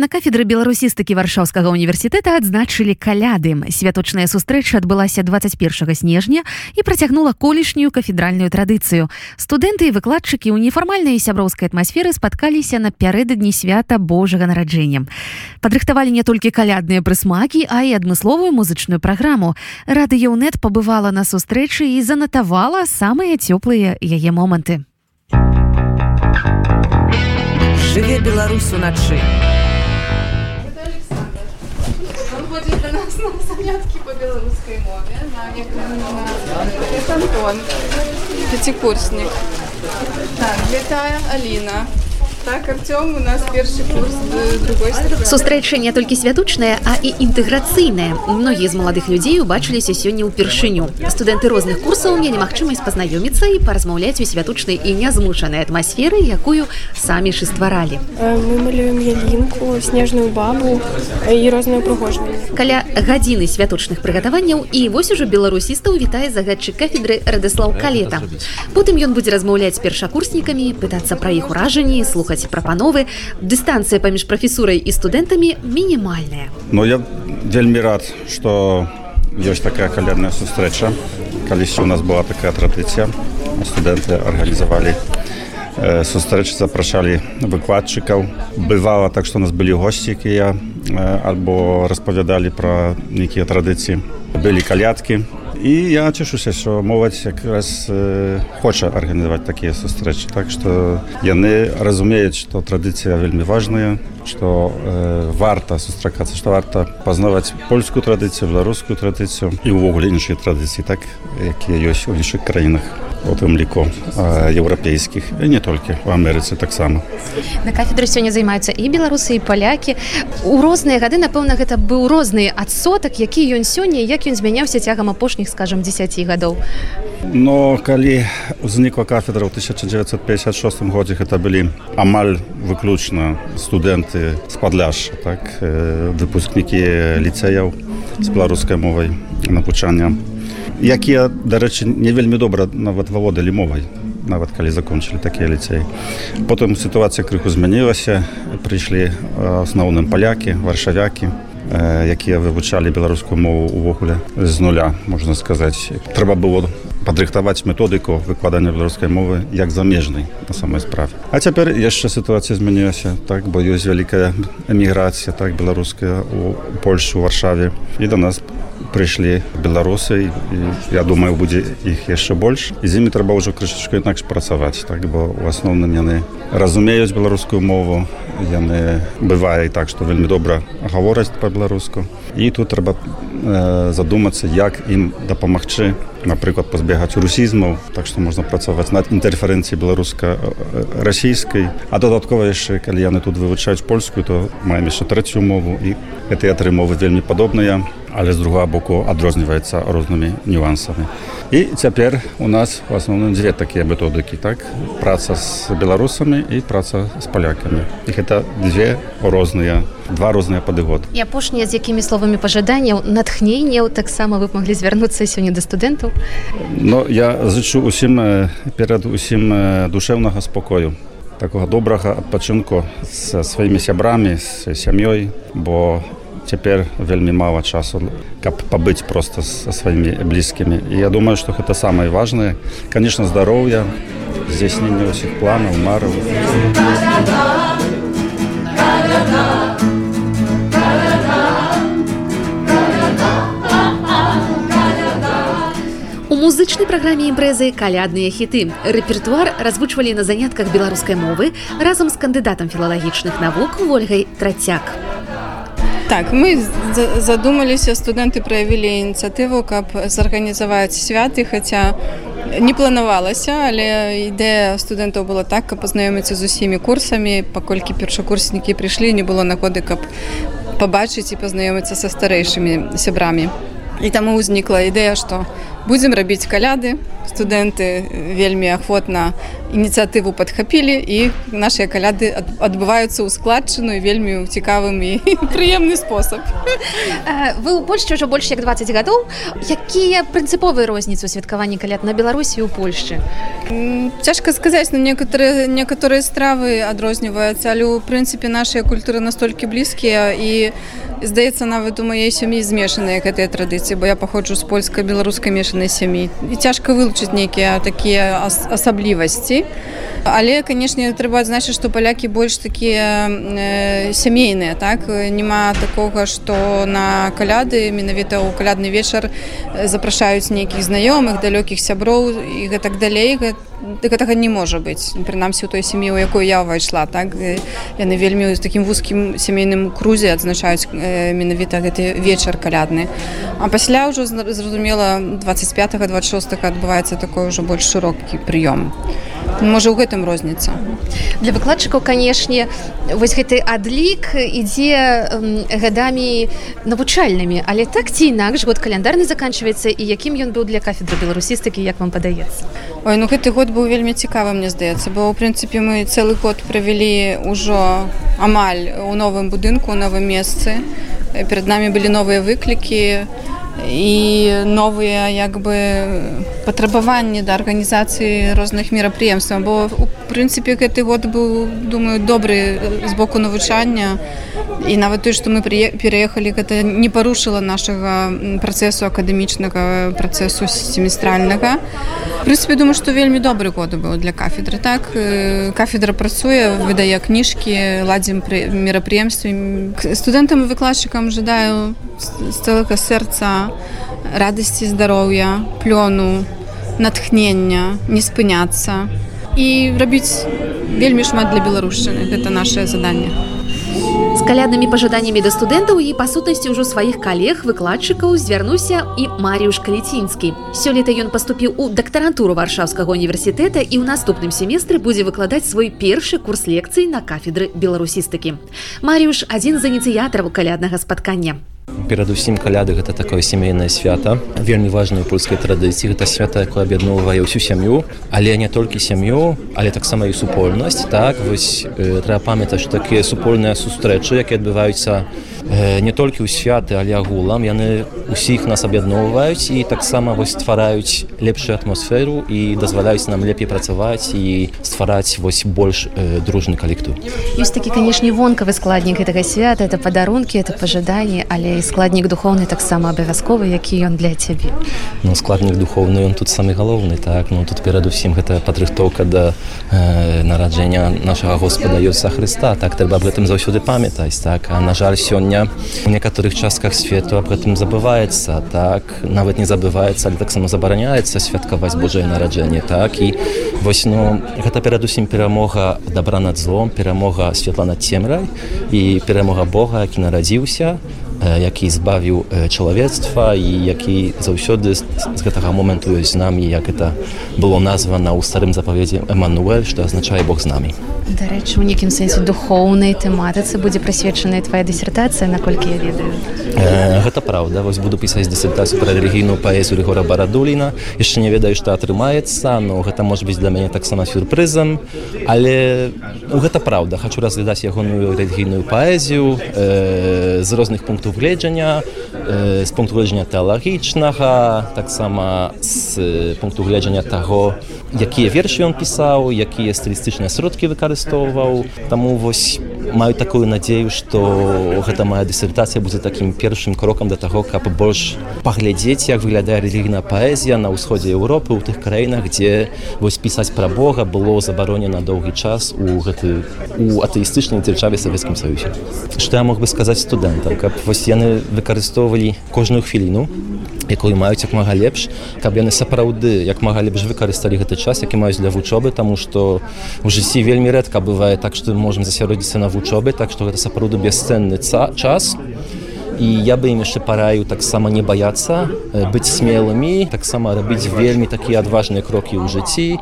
На кафедры беларусістыкі варшаўскага універсітэта адзначылі каляды. Святочная сустрэча адбылася 21 снежня і працягнула колішнюю кафедральную традыцыю. Студэнты і выкладчыкі ў нефармальнай сяброўскай атмасферы спаткаліся напярэдадні свята Божага нараджэння. Падрыхтавалі не толькі калядныя прысмакі, а і адмысловую музычную праграму. Радыёнет пабывала на сустрэчы і занатавала самыя цёплыя яе моманты. Жыве Беларусь уначы. Нас на занятки по белорусской мове. Это Антон, пятикурсник. Так, Алина. Так, Артём, у нас першы курс другой сустрэча не толькі святочная а і інтэграцыйная. Многія з маладых людзей убачыліся сёння ўпершыню. Студэнты розных курсаў мелі магчымасць пазнаёміцца і паразмаўляць у святочнай і нязмушанай атмасферы якую самі ж стваралі. Мы малюем ялінку снежную бабу і розную прыгожванне каля гадзіны святочных прыгатаванняў і вось ужо беларусістаў вітае загадчык кафедры радаслаў калета. Потым ён будзе размаўляць з першакурснікамі пытацца пра іх уражанні слух слухаць прапановы дыстанцыя паміж прафесурай і студэнтамі мінімальная. Но я вельмі рад что ёсць такая калядная сустрэча. Калісь у нас была такая традыцыя. Студэнты арганізавалі э, сустрэчы запрашалі выкладчыкаў. Бывала так што у нас былі госці якія э, альбо распавядалі пра нейкія традыцыі. Былі калядкі і я цішуся що моладзь якраз э, хоча арганізаваць такія сустрэчы так што яны разумеюць што традыцыя вельмі важная што э, варта сустракацца што варта пазнаваць польскую традыцыю беларускую традыцыю і ўвогуле іншыя традыцыі так якія ёсць у іншых краінах у тым ліку еўрапейскіх і не толькі у Амерыцы таксама на кафедры сёння займаюцца і беларусы і палякі. У розныя гады напэўна гэта быў розны адсотак які ён сёння як ён змяняўся цягам апошніх скажем 10 гадоў. Но калі узнікла кафедра ў 1956 годзе гэта былі амаль выключна студэнты з падляж так выпускнікі ліцэяў з беларускай мовай навучання якія дарэчы не вельмі добра нават валодалі мовай нават калі закончылі такія ліцей потым сітуацыя крыху змянілася прыйшлі асноўным палякі варшавякі якія вывучалі беларускую мову увогуле з нуля можна сказаць. Трэба было падрыхтаваць методыку выкладання беларускай мовы як замежнай на самой справе. А цяпер яшчэ сітуацыя змянілася. Так бо ёсць вялікая эміграцыя так беларуская у польшу варшаве. І да нас по прыйшлі беларусы я думаю будзе іх яшчэ больш. І з імі трэба ўжо крышачку інакш працаваць так бо у асноўным яны разумеюць беларускую мову яны бывае і так што вельмі добра гавораць па-беларуску. І тут трэба э, задумацца як ім дапамагчы напрыклад пазбегаць русізмаў так што можна працаваць над інтэрферэнцыяй беларуска расійскай. А дадаткова яшчэ калі яны тут вывучаюць польскую то маем яшчэ трэцюю мову і гэтыя тры мовы вельмі падобныя але з другого боку адрозніваецца рознымі нюансамі і цяпер у нас в асноўным дзве такія методыкі так праца з беларусамі і праца з палякамі і гэта дзве розныя два розныя падыгод і апошнія з якімі словамі пажаданняў натхненняў таксама вы маглі звярнуцца сёння да студэнтаў но я зычу усім перад усім душэўнага спокою такога добрага адпачынку са сваімі сябрамі з сям'ёй бо у цяпер вельмі мала часу каб пабыць просто са сваімі блізкімі і я думаю что гэта самае важное. Конечно здароўя здзяйснення ўсіх планаў мараў музычнай праграме імпрэзы калядныя хіты. Рэпертуар развучвалі на занятках беларускай мовы разам з кандыдатам філалагічных навук ольгай трацяк Так мы задумаліся студэнты праявілі ініцыятыву, каб зарганізаваць святы, хаця не планавалася, але ідэя студэнтаў была так, каб пазнаёміцца з усімі курсамі, паколькі першакурснікі прыйшлі, не было нагоды, каб пабачыць і пазнаёміцца са старэйшымі сябрамі. І таму ўзнікла ідэя, што будзем рабіць каляды. Студэнты вельмі ахвотна ініцыятыву падхапілі і нашыя каляды адбываюцца ў складчыну вельмі цікавым і прыемны спосаб. Вы ў польшчы ўжо больш як 20 гадоў. Якія прынцыповыя розніцы святкаванні каляд на беларусі ў польшчы? Цяжка сказаць на некаторыя некаторыя стравы адрозніваюцца але ў прынцыпе нашыя культуры настолькі блізкія і здаецца нават у маёй сям'і змешаныя гэтыя традыцыі бо я паходжу з польска-беларускай мешанай сям'і і цяжка вылучыць нейкія такія асаблівасці але канешне трэба адзначыць што палякі больш такія э, сямейныя так? Няма такога што на каляды менавіта ў калядны вечар запрашаюць нейкіх знаёмых далёкіх сяброў і гэтак далей гэтага не можа быць прынамсі у той сям'і у якой я ўвайшла так яны вельмі з такім вузкім сямейным крузе адзначаюць э, менавіта гэты вечар калядны. А пасля ўжо зразумела 25 26 адбываецца такой ўжо больш шырокі прыём можа ў гэтым розніца? Для выкладчыкаў канешне вось гэты адлік ідзе гадамі навучальнымі але так ці інакш год каляндарны заканчваецца і якім ён быў для кафедры беларусістыкі як вам падаецца? Ой ну гэты год быў вельмі цікавы мне здаецца бо ў прынцыпе мы цэлы год правялі ўжо амаль у новым будынку новым месцы. Перад намі былі новыя выклікі і новыя як бы патрабаванні да арганізацыі розных мерапрыемстваў. Бо у прынцыпе гэты год быў думаю добры з боку навучання. І нават той што мы пераехалі гэта не парушыла нашага працэсу акадэмічнага працэсу семестральнага прынцыпе думаю што вельмі добры год быў для кафедры так? Кафедра працуе выдае кніжкі ладзім мерапрыемствы. Студэнтам і выкладчыкам жадаю з цэлага сэрца радасці здароўя плёну натхнення не спыняцца і рабіць вельмі шмат для беларушчыны гэта наше заданне з каляднымі пажаданнямі да студэнтаў і па сутнасці ўжо сваіх калег выкладчыкаў звярнуся і марыюш каліцінскі сёлета ён паступіў у дактарантуру варшаўскага універсітэта і ў наступным семестры будзе выкладаць свой першы курс лекцый на кафедры беларусістыкі марыюш адзін з ініцыятараў каляднага спаткання перадусім каляды гэта такое сямейнае свята. Вельмі важную польскай традыцыі. Гэта свята якое аб'ядноўвае ўсю сям'ю. Але не толькі сям'ю але таксама і супольнасць. Так вось э, трэба памятаць што такія супольныя сустрэчы якія адбываюцца э, не толькі ў святы але агулам. Яны усіх нас аб'ядноўваюць і таксама вось ствараюць лепшую атмасферу і дазваляюць нам лепей працаваць і ствараць вось больш э, дружны калектыў. Ёсць такі канешне вонкавы складнік гэтага свята. Это падарункі это пажаданні але і складнік духовны таксама абавязковы які ён для цябе. Ну складнік духовны ён тут самы галоўны так? Ну тут перадусім гэта падрыхтоўка да э, нараджэння нашага господа Йоса Хрыста так трэба об гэтым заўсёды памятаць так? А на жаль сёння у некаторых частках свету об гэтым забываецца так? Нават не забываецца але таксама забараняецца святкаваць Божае нараджэнне так? І вось ну гэта перадусім перамога добра над злом перамога светла над цемрай і перамога Бога які нарадзіўся які збавіў чалавецтва і які заўсёды з гэтага моманту ёсць з намі як это было названа ў старым запаведзе Эмануэль што азначае Бог з намі дарэчы у нейкім сэнсе духоўнай тэматыцы будзе прысвечаная твоя дысертацыя наколькі я ведаю э, гэта праўда вось буду пісаць дысертацыю пра рэлігійную паэзію рэгора барадуліна. Яшчэ не ведаю што атрымаецца но гэта можа быць для мяне таксама сюрпрызам але ну, гэта праўда хочу разглядаць ягоную рэлігійную паэзію э, з розных пунктаў пункту гледжання з пункту гледжання тэалагічнага таксама з пункту гледжання таго якія вершы ён пісаў якія стылістычныя сродкі выкарыстоўваў таму вось маю такую надзею што гэта моя дысертацыя будзе такім першым крокам да таго каб больш паглядзець як выглядае рэлігійная паэзія на ўсходзе Еўропы ў тых краінах дзе вось пісаць пра Бога было забаронена доўгі час у гэты у атэістычнай дзяржаве савецкім саюзе. Што я мог бы сказаць студэнтам каб вось яны выкарыстоўвалі кожную хвіліну якую маюць як мага лепш каб яны сапраўды як мага лепш выкарысталі гэты час які маюць для вучобы тому что у жыцці вельмі рэдка бывае так што можем засяродзіцца на вучобе так што гэта сапраўду бесцэнны ца час. і я бы ім яшчэ параю таксама не баяцца быць смелымі таксама рабіць вельмі такія адважныя крокі ў жыцці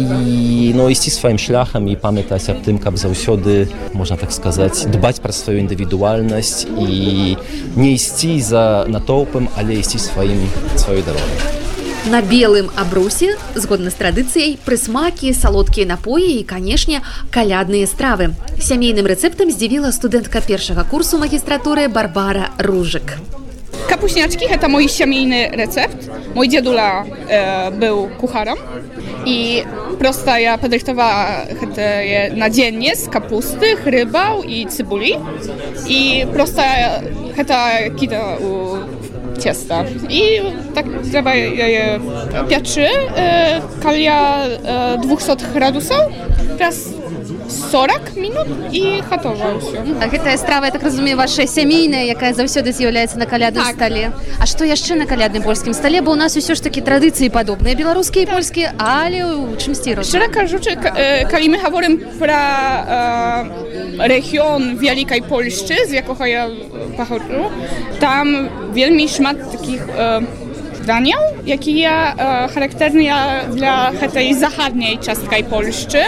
і ну ісці сваім шляхам і памятаць аб тым каб заўсёды можна так сказаць дбаць пра сваю індывідуальнасць і не ісці за натоўпам але ісці сваім сваёй дарогай На белым абрусе, згодна з традыцыяй, прысмакі, салодкія напоі і, канешне, калядныя стравы. Сямейным рэцэптам здзівіла студэнтка першага курсу магістратуры Барбара Ружык. Kapuśniaczki to mój siemiejny recept. Mój dziadula e, był kucharem i prosta ja podrychtowała je na dziennie z kapusty, rybał i cybuli. I prosta heta kita u ciasta. I tak trzeba je, je pieczy, e, kalia e, 200 gradusów. Teraz 40 minут і гатова ўсё. Гэтая страва, я так разумею, ваша сямейная, якая заўсёды з'яўляецца на калядным Так. стале. А што яшчэ на калядным польскім стале, бо ў нас усё ж такі традыцыі падобныя беларускія і польскія, але ў чымсьці розныя. Szczerze кажучи, к- е, коли ми говоримо про е, регіон Великої Польщі, з якого я походжу, там вельми шмат таких е, Daniel, jaki ja e, charakterny dla tej zachodniej ciastkaj Polszczy.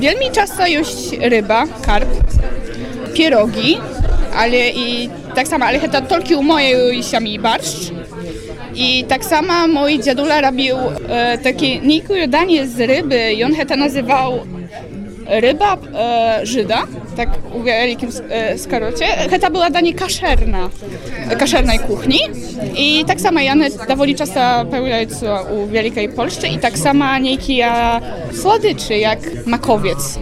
Wielmi często jest ryba, karp, pierogi, ale i tak samo, ale to tylko u mojej siami barszcz. I tak samo mój dziadula robił e, takie nikuje danie z ryby i on to nazywał ryba e, Żyda, tak u wielkim e, skarocie. To była danie kaszerna, kaszernej kuchni. I tak samo dowoli często pojawiają się u Wielkiej Polszczy i tak samo niekie słodyczy jak makowiec.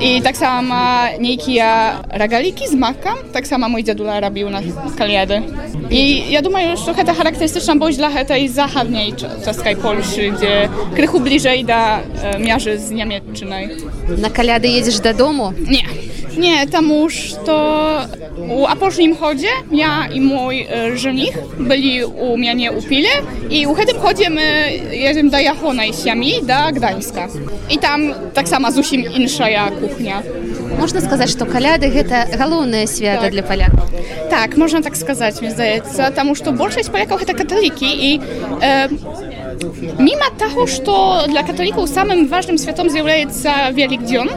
I tak samo niekie ragaliki z makiem, tak samo mój dziadula robił na kaliady. I ja думаю, że to charakterystyczna bądź dla tej zachodniej czeskiej Polszy, gdzie krychu bliżej do e, miarzy z Niemiecczynej. На каляды едзеш дадому. Nie, Nie, tam już to u apożnim chodzie ja i mój e, żenich byli u mnie u Pile i u tym chodzie my jedziemy do Jachonej Siami, do Gdańska. I tam tak samo zusim ja kuchnia. Можна сказаць, што каляды гэта галоўнае свята Так. для палякаў. Tak, można tak сказать, мне здаецца, таму што большасць палякаў гэта каталікі і э, міма таго, што для каталікаў самым важным святом з'яўляецца Велікдзён,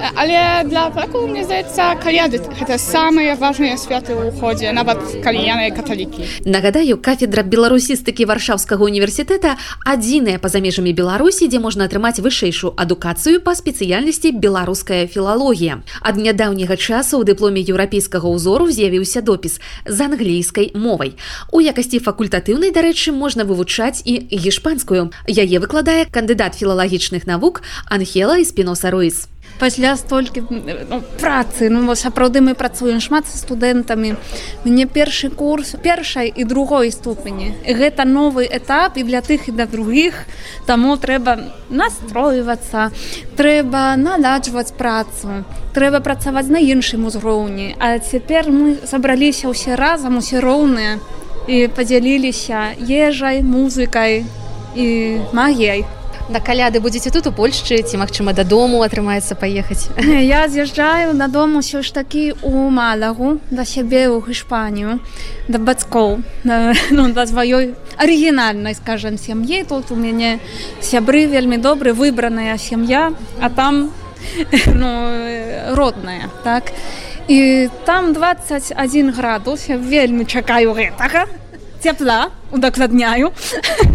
э, але для палякаў мне здаецца каляды гэта самыя важныя святы ў ходзе, нават калі яны каталікі. Нагадаю, кафедра беларусістыкі варшаўскага універсітэта адзіная па-за межамі Беларусі, дзе можна атрымаць вышэйшую адукацыю па спецыяльнасці беларуская філалогія. Ад нядаўняга часу ў дыпломе еўрапейскага ўзору з'явіўся допіс з англійскай мовай. У якасці факультатыўнай, дарэчы, можна вывучаць і гішпанскую. Яе выкладае кандыдат філалагічных навук Анхела Эспіноса Руіс. Пасля столькі ну, працы ну сапраўды мы працуем шмат са студэнтамі. Мне першы курс першай і другой ступені. Гэта новы этап і для тых і для другіх. Таму трэба настройвацца трэба наладжваць працу трэба працаваць на іншым узроўні. А цяпер мы сабраліся ўсе разам усе роўныя і падзяліліся ежай музыкай і магіяй На каляды будзеце тут у Польшчы ці магчыма дадому атрымаецца паехаць. Я з'язджаю дадому ўсё ж такі у малагу да сябе ў Гішпанію да бацькоў да, ну, да сваёй арыгінальнай скажем сям'і тут у мяне сябры вельмі добры выбраная сям'я а там ну, э, родная так. І там 21 градус я вельмі чакаю гэтага цяпла удакладняю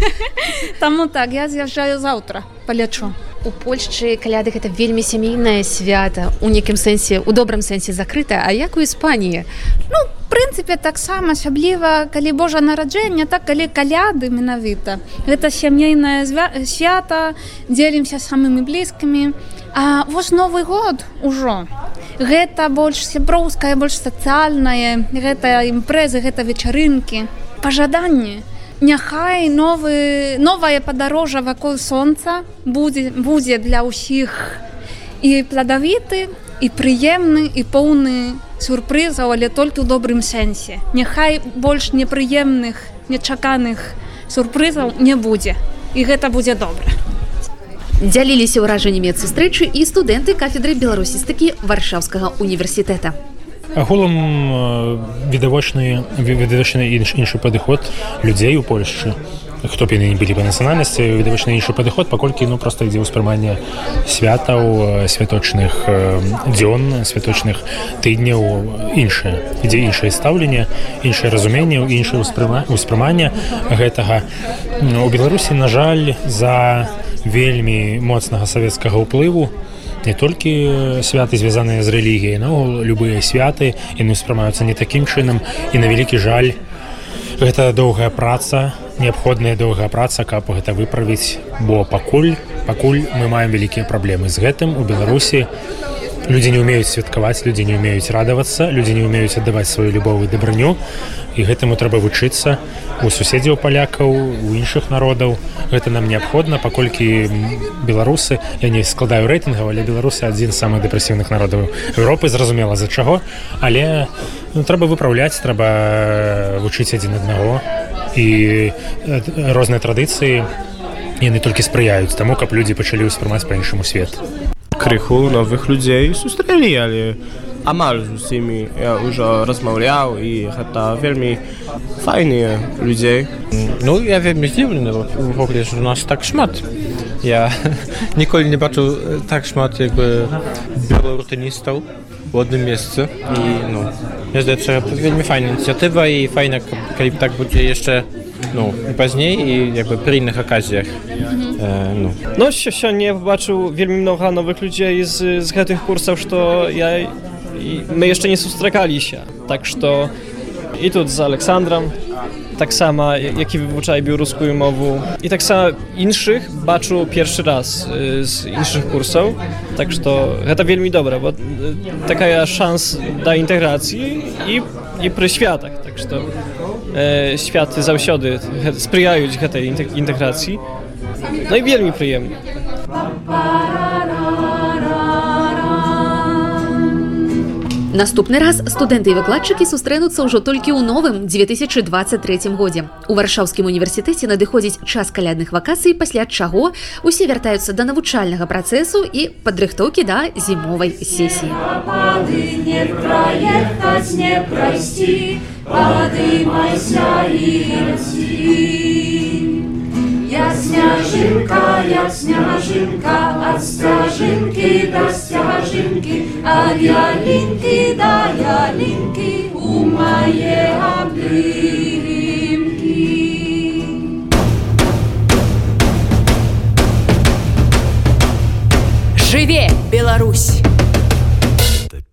Таму так я з'язджаю заўтра палячу. У Польшчы каляды гэта вельмі сямейнае свята у нейкім сэнсе у добрым сэнсе закрыта, а як у Іспаніі. Ну, прынцыпе таксама асабліва калі Божа нараджэння так калі каляды менавіта. Гэта сямейнае свята дзелімся самымі блізкімі. А вось новы год ужо. Гэта больш сяброўская больш сацыяльнае гэта імпрэзы гэта вечарынкі пажаданні Няхай новы новае падарожжа вакол сонца будзе будзе для ўсіх. І пладавіты і прыемны і поўны сюрпрызаў але толькі ў добрым сэнсе. Няхай больш непрыемных нечаканых сюрпрызаў не будзе. І гэта будзе добра. Дзяліліся ўражаннямі ад сустрэчы і студэнты кафедры беларусістыкі варшаўскага універсітэта. Агулам відавочны відавочны інш, іншы падыход людзей у Польшчы. Хто б яны не былі па нацыянальнасці відавочна іншы падыход паколькі ну просто ідзе ўспрыманне святаў святочных дзён святочных тыдняў іншае. Ідзе іншае стаўленне іншае разуменне іншае ўспрыма ўспрыманне гэтага. У беларусі на жаль за вельмі моцнага савецкага ўплыву не толькі святы звязаныя з рэлігіяй но любыя святы яны ўспрымаюцца не такім чынам. І на вялікі жаль гэта доўгая праца неабходная доўгая праца каб гэта выправіць. Бо пакуль пакуль мы маем вялікія праблемы з гэтым у беларусі людзі не умеюць святкаваць людзі не умеюць радавацца людзі не умеюць аддаваць сваю любову дабрыню і гэтаму трэба вучыцца у суседзяў палякаў у іншых народаў гэта нам неабходна паколькі беларусы я не складаю рэйтынгаў але беларусы адзін з самых дэпрэсіўных народаў Еўропы зразумела за чаго але ну, трэба выпраўляць трэба вучыць адзін аднаго і розныя традыцыі яны толькі спрыяюць таму каб людзі пачалі ўспрымаць па-іншаму свет крыху новых людзей сустрэлі але амаль з усімі я ўжо размаўляў і гэта вельмі файныя людзей ну я вельмі здзіўлены увогуле у нас так шмат я ніколі не бачу так шмат як бы беларутыністаў у адным месцы і ну мне здаецца вельмі файная ініцыятыва і файна калі б так будзе яшчэ ну пазней і як бы пры іншых аказіях э, ну. ну сёння бачыў вельмі многа новых людзей з, з гэтых курсаў што я мы яшчэ не сустракаліся так што і тут з александром таксама які вывучае беларускую мову і таксама іншых бачу першы раз з іншых курсаў так што гэта вельмі добра бо такая шанс да інтэграцыі і і пры святах так што э, святы заўсёды спрыяюць гэтай інтэграцыі ну і вельмі прыемна Наступны раз студэнты і выкладчыкі сустрэнуцца ўжо толькі ў новым 2023 годзе. У варшаўскім універсітэце надыходзіць час калядных вакацый, пасля чаго усе вяртаюцца да навучальнага працэсу і падрыхтоўкі да зімовай сесіі. не праехаць не прайсці, падымайся і Я сняжинка, я сняжинка, от стяжинки до стяжинки, от ялинки до ялинки у моей обнимки. Живе, Беларусь!